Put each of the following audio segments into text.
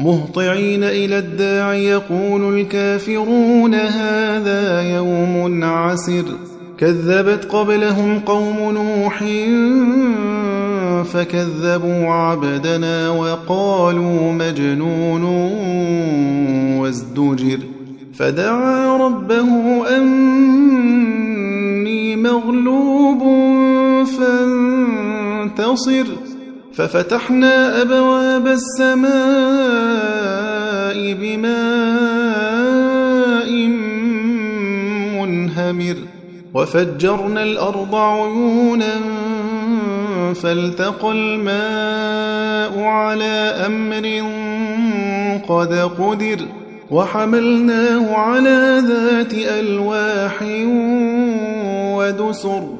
مهطعين إلى الداع يقول الكافرون هذا يوم عسر. كذبت قبلهم قوم نوح فكذبوا عبدنا وقالوا مجنون وازدجر. فدعا ربه أني مغلوب فانتصر. ففتحنا أبواب السماء بماء منهمر وفجرنا الأرض عيونا فالتقى الماء على أمر قد قدر وحملناه على ذات ألواح ودسر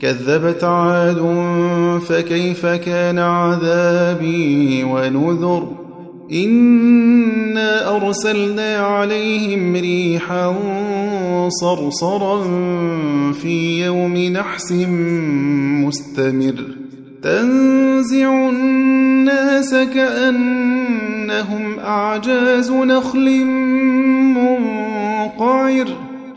كذبت عاد فكيف كان عذابي ونذر إنا أرسلنا عليهم ريحا صرصرا في يوم نحس مستمر تنزع الناس كأنهم أعجاز نخل منقعر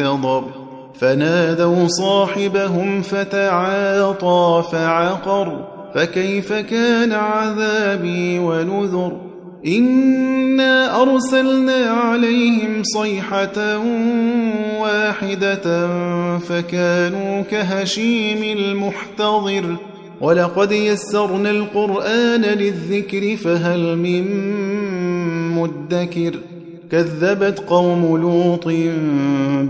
محتضر فنادوا صاحبهم فتعاطى فعقر. فكيف كان عذابي ونذر؟ إنا أرسلنا عليهم صيحة واحدة فكانوا كهشيم المحتضر. ولقد يسرنا القرآن للذكر فهل من مدكر؟ كذبت قوم لوط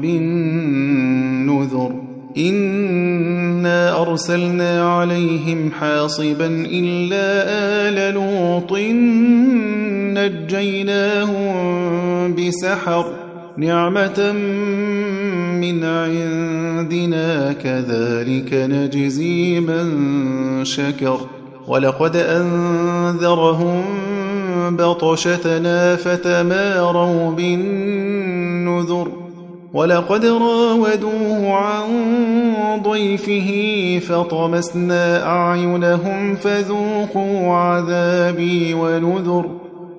بالنذر. إنا أرسلنا عليهم حاصبا إلا آل لوط نجيناهم بسحر. نعمة من عندنا كذلك نجزي من شكر. ولقد أنذرهم بطشتنا فتماروا بالنذر ولقد راودوه عن ضيفه فطمسنا أعينهم فذوقوا عذابي ونذر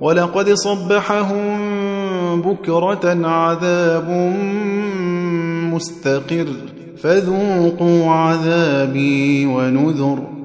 ولقد صبحهم بكرة عذاب مستقر فذوقوا عذابي ونذر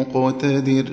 مقتدر